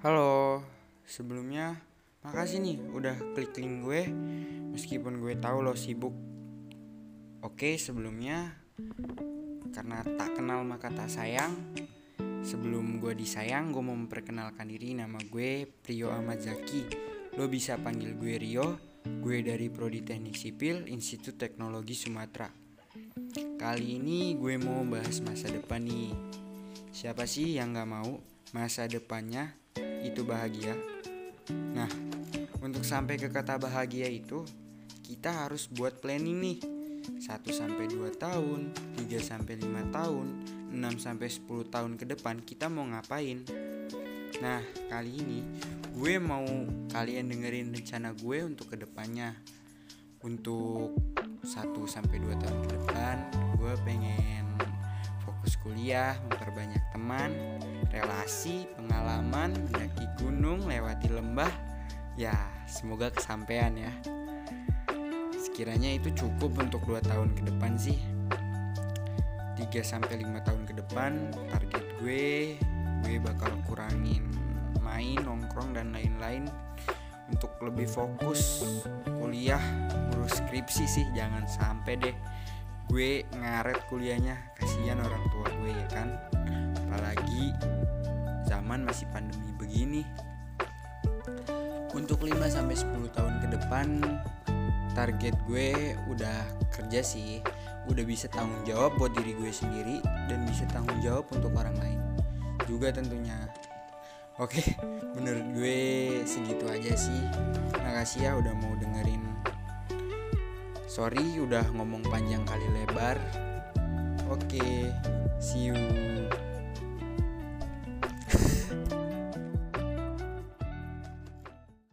Halo, sebelumnya makasih nih udah klik link gue meskipun gue tahu lo sibuk. Oke, sebelumnya karena tak kenal maka tak sayang. Sebelum gue disayang, gue mau memperkenalkan diri nama gue Prio Ahmad Zaki. Lo bisa panggil gue Rio. Gue dari Prodi Teknik Sipil Institut Teknologi Sumatera. Kali ini gue mau bahas masa depan nih. Siapa sih yang gak mau masa depannya itu bahagia. Nah, untuk sampai ke kata bahagia itu, kita harus buat planning nih. 1 sampai 2 tahun, 3 sampai 5 tahun, 6 sampai 10 tahun ke depan kita mau ngapain? Nah, kali ini gue mau kalian dengerin rencana gue untuk ke depannya. Untuk 1 sampai 2 tahun ke depan, gue pengen fokus kuliah, memperbanyak teman, relasi, pengalaman, mendaki gunung, lewati lembah. Ya, semoga kesampaian ya. Sekiranya itu cukup untuk 2 tahun ke depan sih. 3 sampai 5 tahun ke depan target gue gue bakal kurangin main, nongkrong dan lain-lain untuk lebih fokus kuliah, ngurus skripsi sih jangan sampai deh gue ngaret kuliahnya. Kasihan orang tua gue ya kan? Apalagi zaman masih pandemi begini. Untuk 5 sampai 10 tahun ke depan target gue udah kerja sih. Udah bisa tanggung jawab buat diri gue sendiri dan bisa tanggung jawab untuk orang lain juga tentunya. Oke menurut gue segitu aja sih. Makasih ya udah mau dengerin sorry udah ngomong panjang kali lebar. Oke see you